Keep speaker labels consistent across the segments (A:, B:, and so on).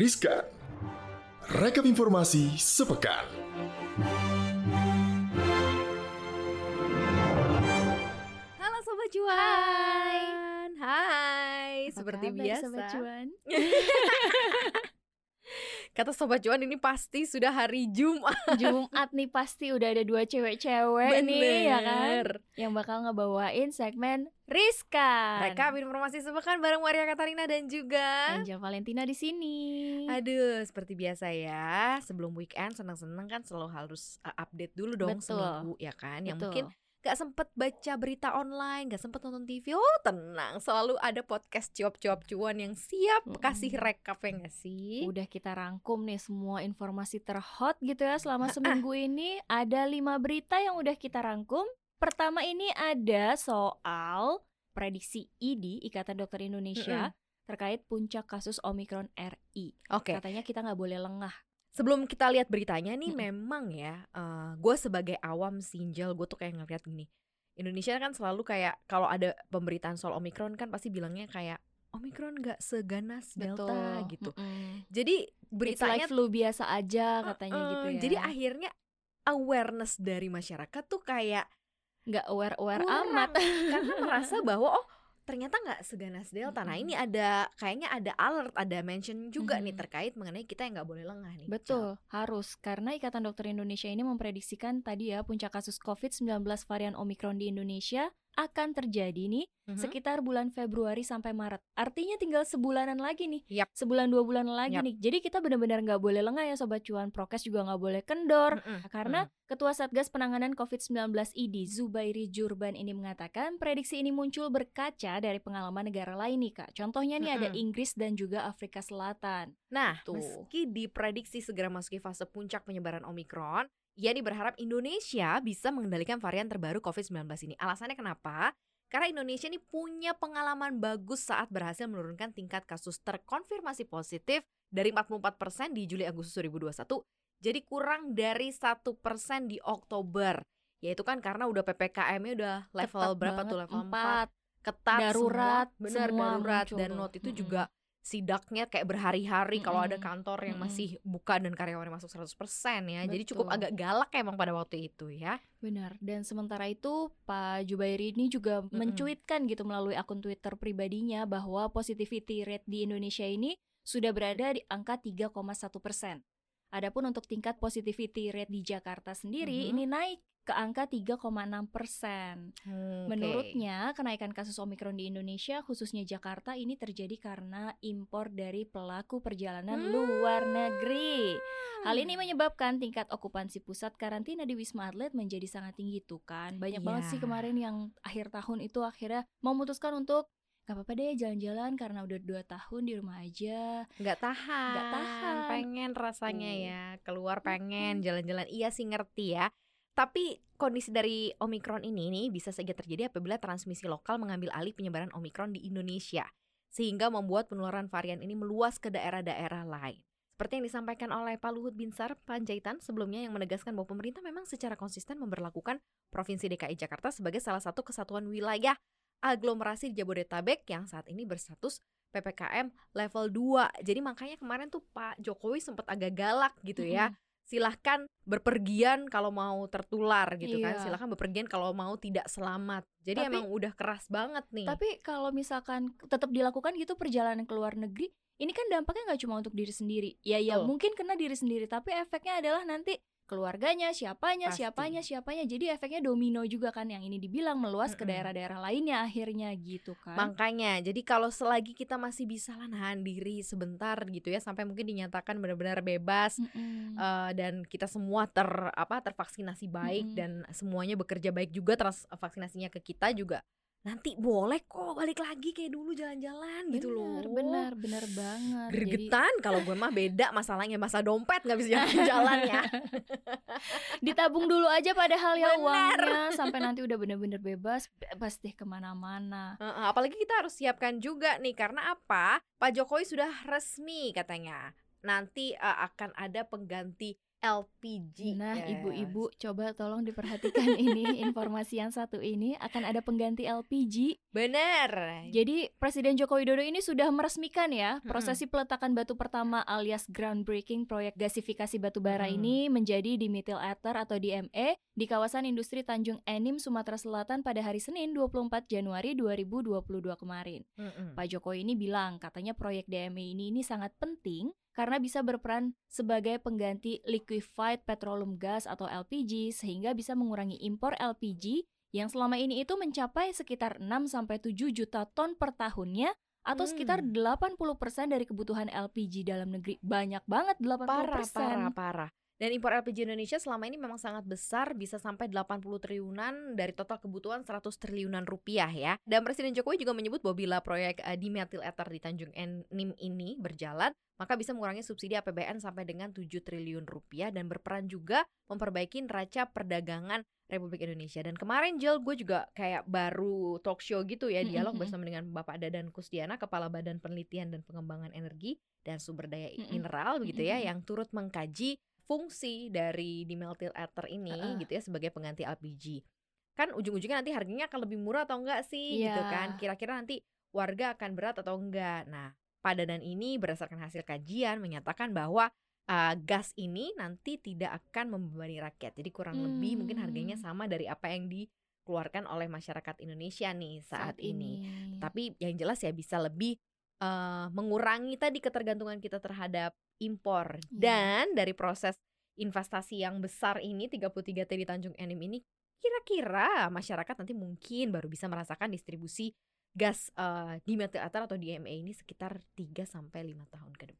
A: Riskan. Rekap informasi sepekan.
B: Halo Sobat Cuan. Hai.
C: Apa
B: Seperti
C: kabar,
B: biasa.
C: Sobat Cuan?
B: Kata Sobat Cuan ini pasti sudah hari Jumat.
C: Jumat nih pasti udah ada dua cewek-cewek nih ya kan yang bakal ngebawain segmen Rizka.
B: Rekap informasi sepekan bareng Maria Katarina dan juga
C: Angel Valentina di sini.
B: Aduh, seperti biasa ya. Sebelum weekend seneng-seneng kan selalu harus uh, update dulu dong
C: Betul.
B: seminggu ya kan. Yang
C: Betul.
B: mungkin gak sempet baca berita online, gak sempet nonton TV. Oh tenang, selalu ada podcast cuap-cuap cuan yang siap kasih rekap ya gak sih?
C: udah kita rangkum nih semua informasi terhot gitu ya selama seminggu ini ada lima berita yang udah kita rangkum. Pertama ini ada soal prediksi ID Ikatan Dokter Indonesia terkait puncak kasus Omikron RI.
B: Oke,
C: Katanya kita nggak boleh lengah.
B: Sebelum kita lihat beritanya nih
C: Mm-mm.
B: memang ya, gue sebagai awam sinjel gue tuh kayak ngeliat gini. Indonesia kan selalu kayak kalau ada pemberitaan soal Omikron kan pasti bilangnya kayak Omikron gak seganas Delta gitu.
C: Mm-mm.
B: Jadi
C: It's
B: beritanya
C: like flu biasa aja katanya
B: Uh-uh,
C: gitu ya.
B: Jadi akhirnya awareness dari masyarakat tuh kayak
C: nggak aware aware
B: kurang,
C: amat.
B: karena merasa bahwa oh ternyata nggak seganas delta. Nah ini ada kayaknya ada alert, ada mention juga nih
C: Mm-mm.
B: terkait mengenai kita yang nggak boleh lengah nih.
C: Betul, harus karena Ikatan Dokter Indonesia ini memprediksikan tadi ya puncak kasus COVID-19 varian Omikron di Indonesia akan terjadi nih
B: Mhm.
C: sekitar bulan Februari sampai Maret. Artinya tinggal sebulanan lagi nih.
B: Yap.
C: Sebulan dua bulan lagi
B: Yap.
C: nih. Jadi kita benar-benar nggak boleh lengah ya sobat cuan. Prokes juga nggak boleh kendor.
B: Mm-mm,
C: Karena Ketua Satgas Penanganan COVID-19 ID Zubairi Jurban ini mengatakan prediksi ini muncul berkaca dari pengalaman negara lain nih kak. Contohnya nih ada
B: Mm-mm.
C: Inggris dan juga Afrika Selatan.
B: Nah,
C: Tuh.
B: meski diprediksi segera masuki fase puncak penyebaran Omikron, ia berharap Indonesia bisa mengendalikan varian terbaru COVID-19 ini. Alasannya kenapa? Karena Indonesia ini punya pengalaman bagus saat berhasil menurunkan tingkat kasus terkonfirmasi positif dari 44% di Juli Agustus 2021 jadi kurang dari satu persen di Oktober. Yaitu kan karena udah PPKM-nya udah level
C: Ketat
B: berapa
C: banget,
B: tuh level 4
C: empat.
B: ketat
C: Darurat,
B: semua, benar darurat
C: muncul
B: dan note itu
C: Mm-mm.
B: juga sidaknya kayak berhari-hari kalau ada kantor yang
C: Mm-mm.
B: masih buka dan karyawannya masuk 100% ya. Jadi cukup
C: Betul.
B: agak galak emang pada waktu itu ya.
C: Benar. Dan sementara itu Pak Jubairi ini juga
B: Mm-mm.
C: mencuitkan gitu melalui akun Twitter pribadinya bahwa positivity rate di Indonesia ini sudah berada di angka 3,1 persen. Adapun untuk tingkat positivity rate di Jakarta sendiri
B: Mhm.
C: ini naik ke angka 3,6 persen. Menurutnya, kenaikan kasus Omikron di Indonesia, khususnya Jakarta, ini terjadi karena impor dari pelaku perjalanan
B: Hmm.
C: luar negeri. Hal ini menyebabkan tingkat okupansi pusat karantina di Wisma Atlet menjadi sangat tinggi tuh kan. Banyak banget sih kemarin yang akhir tahun itu akhirnya memutuskan untuk gak apa-apa deh jalan-jalan karena udah dua tahun di rumah aja.
B: nggak tahan,
C: Nggak tahan.
B: pengen rasanya
C: Tuh.
B: ya keluar pengen jalan-jalan. Iya sih ngerti ya. Tapi kondisi dari Omikron ini nih bisa saja terjadi apabila transmisi lokal mengambil alih penyebaran Omikron di Indonesia. Sehingga membuat penularan varian ini meluas ke daerah-daerah lain. Seperti yang disampaikan oleh Pak Luhut Binsar Panjaitan sebelumnya yang menegaskan bahwa pemerintah memang secara konsisten memberlakukan Provinsi DKI Jakarta sebagai salah satu kesatuan wilayah aglomerasi di Jabodetabek yang saat ini berstatus PPKM level 2. Jadi makanya kemarin tuh Pak Jokowi sempat agak galak gitu ya.
C: Mm-mm.
B: Silahkan berpergian kalau mau tertular gitu kan.
C: Iya.
B: Silahkan berpergian kalau mau tidak selamat. Jadi
C: Tapi-
B: emang udah keras banget nih.
C: Tapi kalau misalkan tetap dilakukan gitu perjalanan ke luar negeri, ini kan dampaknya nggak cuma untuk diri sendiri. Ya ya mungkin kena diri sendiri, tapi efeknya adalah nanti keluarganya, siapanya,
B: Pasti.
C: siapanya, siapanya. Jadi efeknya domino juga kan yang ini dibilang meluas ke
B: Mm-mm.
C: daerah-daerah lainnya akhirnya gitu kan.
B: Makanya, jadi kalau selagi kita masih bisa lah nahan diri sebentar gitu ya sampai mungkin dinyatakan benar-benar bebas
C: Mm-mm.
B: eh, dan kita semua ter apa tervaksinasi baik
C: Mm-mm.
B: dan semuanya bekerja baik juga trans vaksinasinya ke kita juga nanti boleh kok balik lagi kayak dulu jalan-jalan gitu loh.
C: Bener, bener, bener banget. Jadi-
B: Gregetan kalau gue mah beda masalahnya masa dompet nggak bisa jalan-jalan ya.
C: ditabung dulu aja padahal ya
B: Bener.
C: uangnya sampai nanti udah bener-bener bebas, bebas deh ke
B: mana-mana. Apalagi kita harus siapkan juga nih karena apa? Pak Jokowi sudah resmi katanya nanti eh, akan ada pengganti LPG.
C: Nah,
B: Yes.
C: ibu-ibu coba tolong diperhatikan ini informasi yang satu ini akan ada pengganti LPG.
B: Bener.
C: Jadi Presiden Joko Widodo ini sudah meresmikan ya
B: Mm-mm.
C: prosesi peletakan batu pertama alias groundbreaking proyek gasifikasi batu bara
B: Mm-mm.
C: ini menjadi dimethyl ether atau DME di kawasan industri Tanjung Enim Sumatera Selatan pada hari Senin 24 Januari 2022 kemarin.
B: Mm-mm.
C: Pak Jokowi ini bilang katanya proyek DME ini ini sangat penting karena bisa berperan sebagai pengganti liquefied petroleum gas atau LPG sehingga bisa mengurangi impor LPG yang selama ini itu mencapai sekitar 6 sampai 7 juta ton per tahunnya atau
B: Hmm.
C: sekitar 80% dari kebutuhan LPG dalam negeri. Banyak banget 80%.
B: Parah, parah, parah. Dan impor LPG Indonesia selama ini memang sangat besar, bisa sampai 80 triliunan dari total kebutuhan 100 triliunan rupiah ya. Dan Presiden Jokowi juga menyebut bahwa bila proyek uh, dimethyl ether di Tanjung Enim ini berjalan, maka bisa mengurangi subsidi APBN sampai dengan 7 triliun rupiah dan berperan juga memperbaiki neraca perdagangan Republik Indonesia. Dan kemarin Jel, gue juga kayak baru talk show gitu ya, dialog bersama dengan Bapak Dadan Kusdiana, Kepala Badan Penelitian dan Pengembangan Energi dan Sumber Daya. Mineral begitu ya, yang turut mengkaji fungsi dari dimethyl ether ini
C: Heeh.
B: gitu ya sebagai pengganti LPG. Kan ujung-ujungnya nanti harganya akan lebih murah atau enggak sih gitu
C: Iya.
B: kan. Kira-kira nanti warga akan berat atau enggak. Nah, padanan ini berdasarkan hasil kajian menyatakan bahwa uh, gas ini nanti tidak akan membebani rakyat. Jadi kurang lebih mungkin harganya
C: Hmm.
B: sama dari apa yang dikeluarkan oleh masyarakat Indonesia nih saat, ini. Tapi yang jelas ya bisa lebih eh, mengurangi tadi ketergantungan kita terhadap impor
C: Iya.
B: dan dari proses investasi yang besar ini 33 T di Tanjung Enim ini kira-kira masyarakat nanti mungkin baru bisa merasakan distribusi gas eh, di ether atau DME ini sekitar 3 sampai 5 tahun ke depan.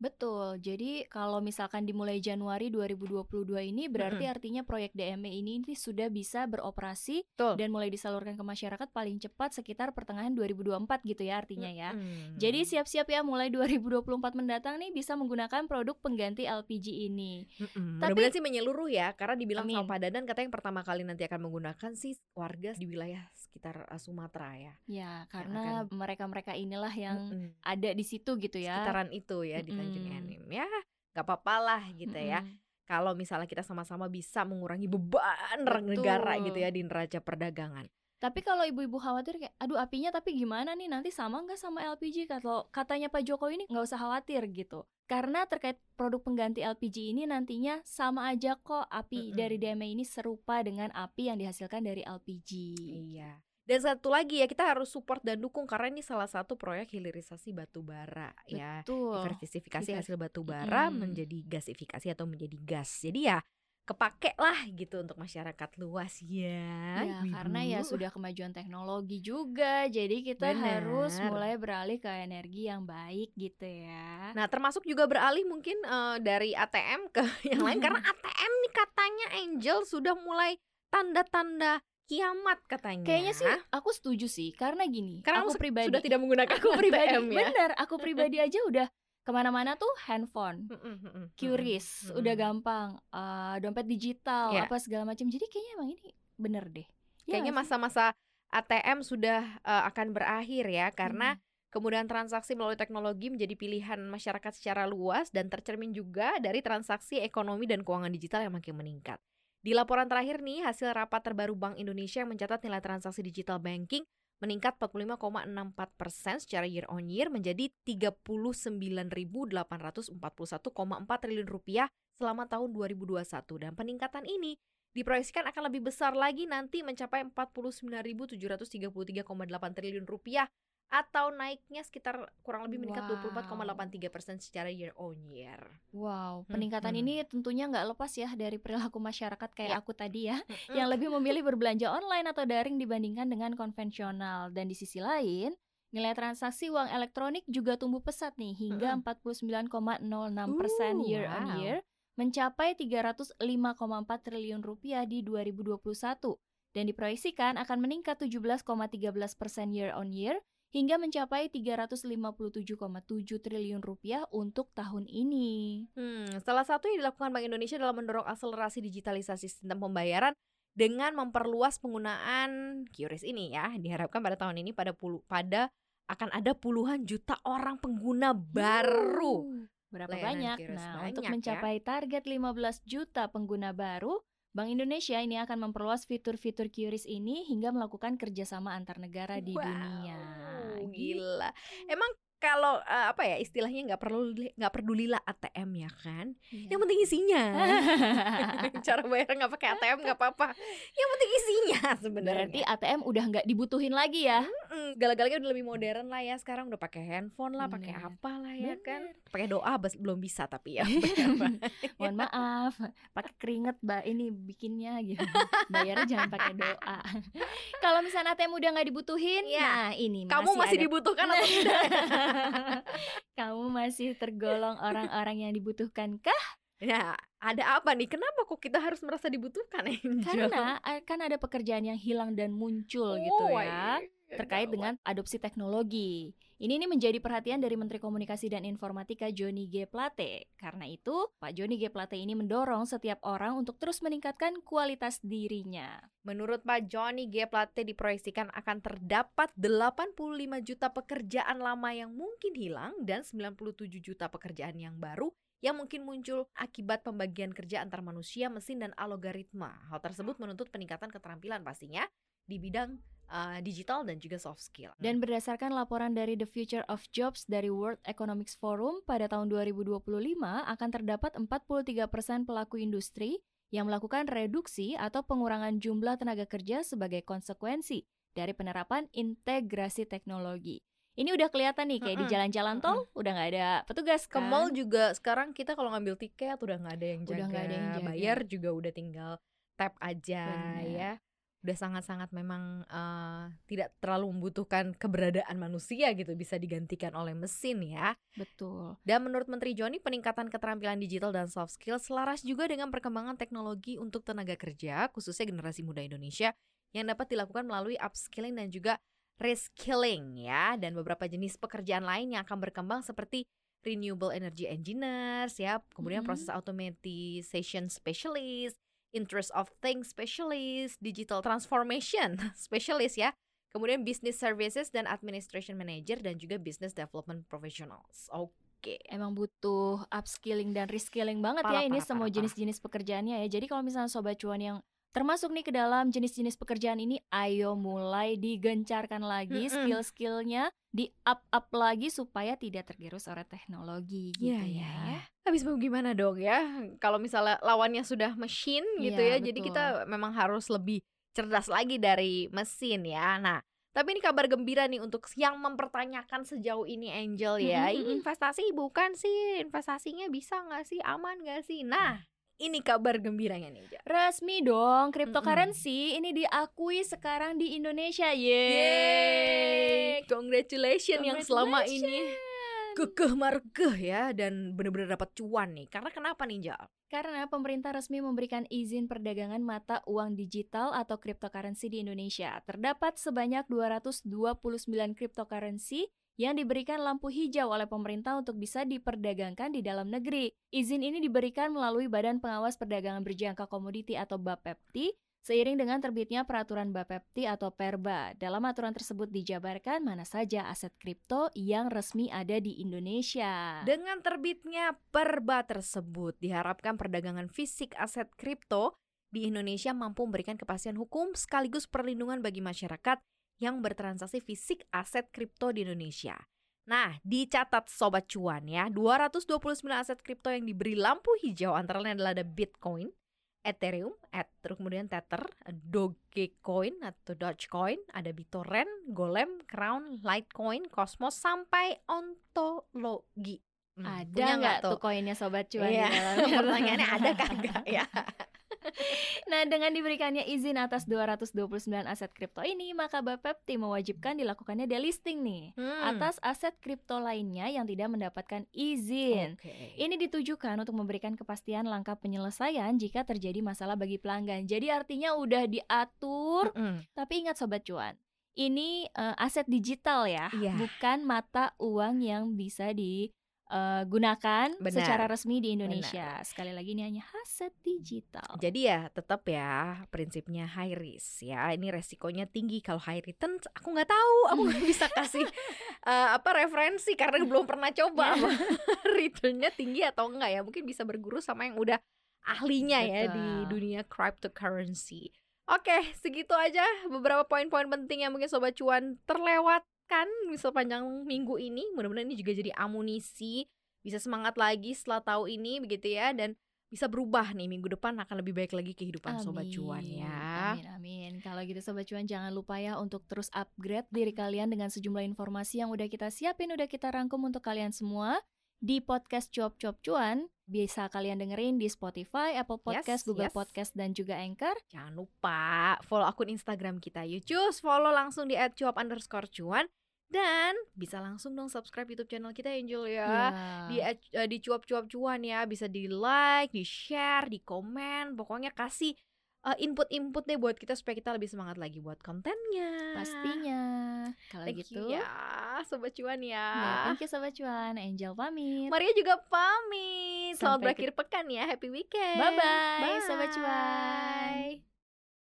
C: Betul. Jadi kalau misalkan dimulai Januari 2022 ini berarti
B: Mm-mm.
C: artinya proyek DME ini, ini sudah bisa beroperasi
B: Betul.
C: dan mulai disalurkan ke masyarakat paling cepat sekitar pertengahan 2024 gitu ya artinya ya.
B: Mm-mm.
C: Jadi siap-siap ya mulai 2024 mendatang nih bisa menggunakan produk pengganti LPG ini.
B: Mm-mm.
C: Tapi-
B: Mudah-mudahan sih menyeluruh ya Karena dibilang sama
C: Amin.
B: Pak Dadan Katanya yang pertama kali nanti akan menggunakan sih Warga di wilayah sekitar uh, Sumatera ya
C: Ya, karena mereka-mereka inilah yang
B: Mm-mm.
C: ada di situ gitu ya.
B: Sekitaran itu ya di Tanjung
C: Mm-mm.
B: Enim Ya gak apa-apa lah gitu ya. Kalau misalnya kita sama-sama bisa mengurangi beban
C: Betul.
B: negara gitu ya Di neraca perdagangan
C: Tapi kalau ibu-ibu khawatir kayak, aduh apinya tapi gimana nih nanti sama nggak sama LPG? Kalau katanya Pak Jokowi ini nggak usah khawatir gitu. Karena terkait produk pengganti LPG ini nantinya sama aja kok api
B: Mm-mm.
C: dari DME ini serupa dengan api yang dihasilkan dari LPG.
B: Iya dan satu lagi ya kita harus support dan dukung karena ini salah satu proyek hilirisasi batu bara ya diversifikasi
C: Divers-
B: hasil batu bara
C: Mm-mm.
B: menjadi gasifikasi atau menjadi gas. Jadi ya kepake lah gitu untuk masyarakat luas ya.
C: Ya, karena ya sudah kemajuan teknologi juga, jadi kita
B: Benar.
C: harus mulai beralih ke energi yang baik gitu ya.
B: Nah, termasuk juga beralih mungkin eh, dari ATM ke yang lain karena ATM nih katanya Angel sudah mulai tanda-tanda kiamat katanya.
C: Kayaknya sih aku setuju sih, karena gini,
B: karena
C: aku pribadi,
B: sudah tidak menggunakan
C: aku pribadi,
B: ATM ya.
C: bener, aku pribadi aja udah ke mana-mana tuh handphone.
B: Mm,
C: udah gampang eh, dompet digital
B: Iya.
C: apa segala macam jadi kayaknya emang ini bener deh Iya
B: Kayaknya masa-masa ATM sudah eh, akan berakhir ya karena
C: Hmm.
B: kemudahan transaksi melalui teknologi menjadi pilihan masyarakat secara luas dan tercermin juga dari transaksi ekonomi dan keuangan digital yang makin meningkat. Di laporan terakhir nih, hasil rapat terbaru Bank Indonesia yang mencatat nilai transaksi digital banking meningkat 45,64 persen secara year on year menjadi 39.841,4 triliun rupiah selama tahun 2021 dan peningkatan ini diproyeksikan akan lebih besar lagi nanti mencapai 49.733,8 triliun rupiah atau naiknya sekitar kurang lebih meningkat
C: Wow.
B: 24,83 persen secara year on year.
C: wow peningkatan
B: Hmm.
C: ini tentunya nggak lepas ya dari perilaku masyarakat kayak
B: Ya.
C: aku tadi ya yang lebih memilih berbelanja online atau daring dibandingkan dengan konvensional dan di sisi lain Nilai transaksi uang elektronik juga tumbuh pesat nih hingga 49,06 persen
B: Uh,
C: year on
B: wow.
C: year, mencapai 305,4 triliun rupiah di 2021 dan diproyeksikan akan meningkat 17,13 persen year on year hingga mencapai 357,7 triliun rupiah untuk tahun ini.
B: Hmm, salah satu yang dilakukan Bank Indonesia dalam mendorong akselerasi digitalisasi sistem pembayaran dengan memperluas penggunaan QRIS ini ya. Diharapkan pada tahun ini pada pulu, pada akan ada puluhan juta orang pengguna baru
C: Berapa
B: Layanan
C: banyak? Nah,
B: banyak
C: untuk
B: ya.
C: mencapai target 15 juta pengguna baru, Bank Indonesia ini akan memperluas fitur-fitur QRIS ini hingga melakukan kerjasama antar negara di
B: Wow,
C: dunia. Gitu.
B: Gila. Emang kalau eh, apa ya istilahnya nggak perlu nggak pedulilah ATM ya kan?
C: Iya.
B: Yang penting isinya. Cara bayar nggak pakai ATM nggak apa-apa. Yang penting isinya sebenarnya.
C: Berarti ATM udah nggak dibutuhin lagi ya?
B: Galak-galaknya udah lebih modern lah ya sekarang udah pakai handphone lah, pakai apa lah ya kan?
C: Bener.
B: Pakai doa belum bisa tapi ya.
C: Mohon maaf, pakai keringet mbak ini bikinnya gitu. Bayarnya jangan pakai doa. Kalau misalnya ATM udah nggak dibutuhin,
B: Iya.
C: nah ini
B: Kamu masih
C: ada-
B: dibutuhkan atau tidak?
C: Kamu masih tergolong orang-orang yang dibutuhkan kah?
B: Nah, ada apa nih? Kenapa kok kita harus merasa dibutuhkan Angel?
C: Karena akan ada pekerjaan yang hilang dan muncul gitu
B: Oh,
C: ya.
B: iya.
C: Terkait dengan adopsi teknologi. Ini nih menjadi perhatian dari Menteri Komunikasi dan Informatika Joni G. Plate. Karena itu, Pak Joni G. Plate ini mendorong setiap orang untuk terus meningkatkan kualitas dirinya.
B: Menurut Pak Johnny G. Plate diproyeksikan akan terdapat 85 juta pekerjaan lama yang mungkin hilang dan 97 juta pekerjaan yang baru yang mungkin muncul akibat pembagian kerja antar manusia, mesin, dan algoritma. Hal tersebut menuntut peningkatan keterampilan pastinya di bidang uh, digital dan juga soft skill.
C: Dan berdasarkan laporan dari The Future of Jobs dari World Economic Forum pada tahun 2025 akan terdapat 43% pelaku industri yang melakukan reduksi atau pengurangan jumlah tenaga kerja sebagai konsekuensi dari penerapan integrasi teknologi. Ini udah kelihatan nih kayak di
B: Mm-mm,
C: jalan-jalan tol udah nggak ada petugas
B: ke
C: kan?
B: mall juga sekarang kita kalau ngambil tiket udah nggak ada yang jaga,
C: Udah nggak ada yang jaga.
B: bayar juga udah tinggal tap aja
C: Bener.
B: ya udah sangat-sangat memang eh, tidak terlalu membutuhkan keberadaan manusia gitu bisa digantikan oleh mesin ya
C: Betul.
B: dan menurut Menteri Joni peningkatan keterampilan digital dan soft skill selaras juga dengan perkembangan teknologi untuk tenaga kerja khususnya generasi muda Indonesia yang dapat dilakukan melalui upskilling dan juga reskilling ya dan beberapa jenis pekerjaan lain yang akan berkembang seperti renewable energy engineers ya kemudian
C: Mhm.
B: proses automatization specialist interest of things specialist digital transformation specialist ya. Kemudian business services dan administration manager dan juga business development professionals. Oke.
C: Emang butuh upskilling dan reskilling banget
B: Parah,
C: ya ini
B: parah,
C: semua jenis-jenis pekerjaannya ya. Jadi kalau misalnya sobat cuan yang termasuk nih ke dalam jenis-jenis pekerjaan ini, ayo mulai digencarkan lagi
B: Mm-mm.
C: skill-skillnya, di up up lagi supaya tidak tergerus oleh teknologi gitu
B: Iya,
C: ya.
B: iya, iya. Habis mau gimana dong ya? Kalau misalnya lawannya sudah mesin gitu
C: Iya,
B: ya, jadi
C: betul.
B: kita memang harus lebih cerdas lagi dari mesin ya. Nah, tapi ini kabar gembira nih untuk yang mempertanyakan sejauh ini Angel ya. Ini
C: mhm.
B: investasi bukan sih? Investasinya bisa nggak sih? Aman nggak sih? Nah, ini kabar gembiranya nih. Angel.
C: Resmi dong, cryptocurrency ini diakui sekarang di Indonesia. Yeay.
B: Yeay, congratulations yang selama ini
C: Congratulations.
B: kekeh markeh ya dan bener-bener dapat cuan nih. Karena kenapa nih, Angel?
C: Karena pemerintah resmi memberikan izin perdagangan mata uang digital atau cryptocurrency di Indonesia. Terdapat sebanyak 229 cryptocurrency yang diberikan lampu hijau oleh pemerintah untuk bisa diperdagangkan di dalam negeri. Izin ini diberikan melalui Badan Pengawas Perdagangan Berjangka Komoditi atau BAPEPTI seiring dengan terbitnya peraturan BAPEPTI atau PERBA. Dalam aturan tersebut dijabarkan mana saja aset kripto yang resmi ada di Indonesia.
B: Dengan terbitnya perba tersebut, diharapkan perdagangan fisik aset kripto di Indonesia mampu memberikan kepastian hukum sekaligus perlindungan bagi masyarakat yang bertransaksi fisik aset kripto di Indonesia. Nah, dicatat sobat cuan ya, 229 aset kripto yang diberi lampu hijau antara lain adalah ada Bitcoin, Ethereum, et, terus kemudian Tether, Dogecoin atau Dogecoin, ada BitTorrent, Golem, Crown, Litecoin, Cosmos sampai ontologi. Hmm,
C: Ada nggak tuh koinnya sobat cuan di dalamnya?
B: Pertanyaannya ada kagak ya?
C: Nah, dengan diberikannya izin atas 229 aset kripto ini, maka Bapepti mewajibkan dilakukannya delisting nih
B: Hmm.
C: atas aset kripto lainnya yang tidak mendapatkan izin.
B: Oke.
C: Ini ditujukan untuk memberikan kepastian langkah penyelesaian jika terjadi masalah bagi pelanggan. Jadi artinya udah diatur,
B: Mm-mm.
C: tapi ingat sobat cuan, ini eh, aset digital ya,
B: Iya.
C: bukan mata uang yang bisa digunakan
B: Benar.
C: secara resmi di Indonesia. Sekali lagi ini hanya aset digital.
B: Jadi ya tetap ya prinsipnya high risk ya. Ini resikonya tinggi kalau high return aku nggak tahu, aku nggak bisa kasih eh, apa referensi karena belum pernah coba
C: Iya.
B: returnnya tinggi atau enggak ya mungkin bisa berguru sama yang udah ahlinya ya di
C: Betul.
B: dunia cryptocurrency oke segitu aja beberapa poin-poin penting yang mungkin sobat cuan terlewatkan sepanjang minggu ini mudah-mudahan ini juga jadi amunisi bisa semangat lagi setelah tahu ini begitu ya dan bisa berubah nih minggu depan akan lebih baik lagi kehidupan sobat cuan
C: Amin,
B: ya
C: Amin, amin. Kalau gitu Sobat Cuan jangan lupa ya untuk terus upgrade diri kalian dengan sejumlah informasi yang udah kita siapin, udah kita rangkum untuk kalian semua di podcast Cuap Cuap Cuan. Bisa kalian dengerin di Spotify, Apple Podcast,
B: Yes,
C: Google
B: yes.
C: Podcast, dan juga Anchor.
B: Jangan lupa follow akun Instagram kita yuk cus follow langsung di @cuap underscore cuan dan bisa langsung dong subscribe YouTube channel kita Angel ya
C: Iya.
B: di eh, di cuap cuap cuan ya bisa di like di share di komen pokoknya kasih input-input deh buat kita supaya kita lebih semangat lagi buat kontennya
C: Pastinya. Kalau
B: thank
C: gitu,
B: ya sobat cuan ya,
C: ya, thank you Sobat Cuan. Angel pamit.
B: Maria juga pamit selamat
C: Sampai
B: berakhir pekan ya happy weekend
C: Bye-bye, Sobat Cuan.
B: Bye.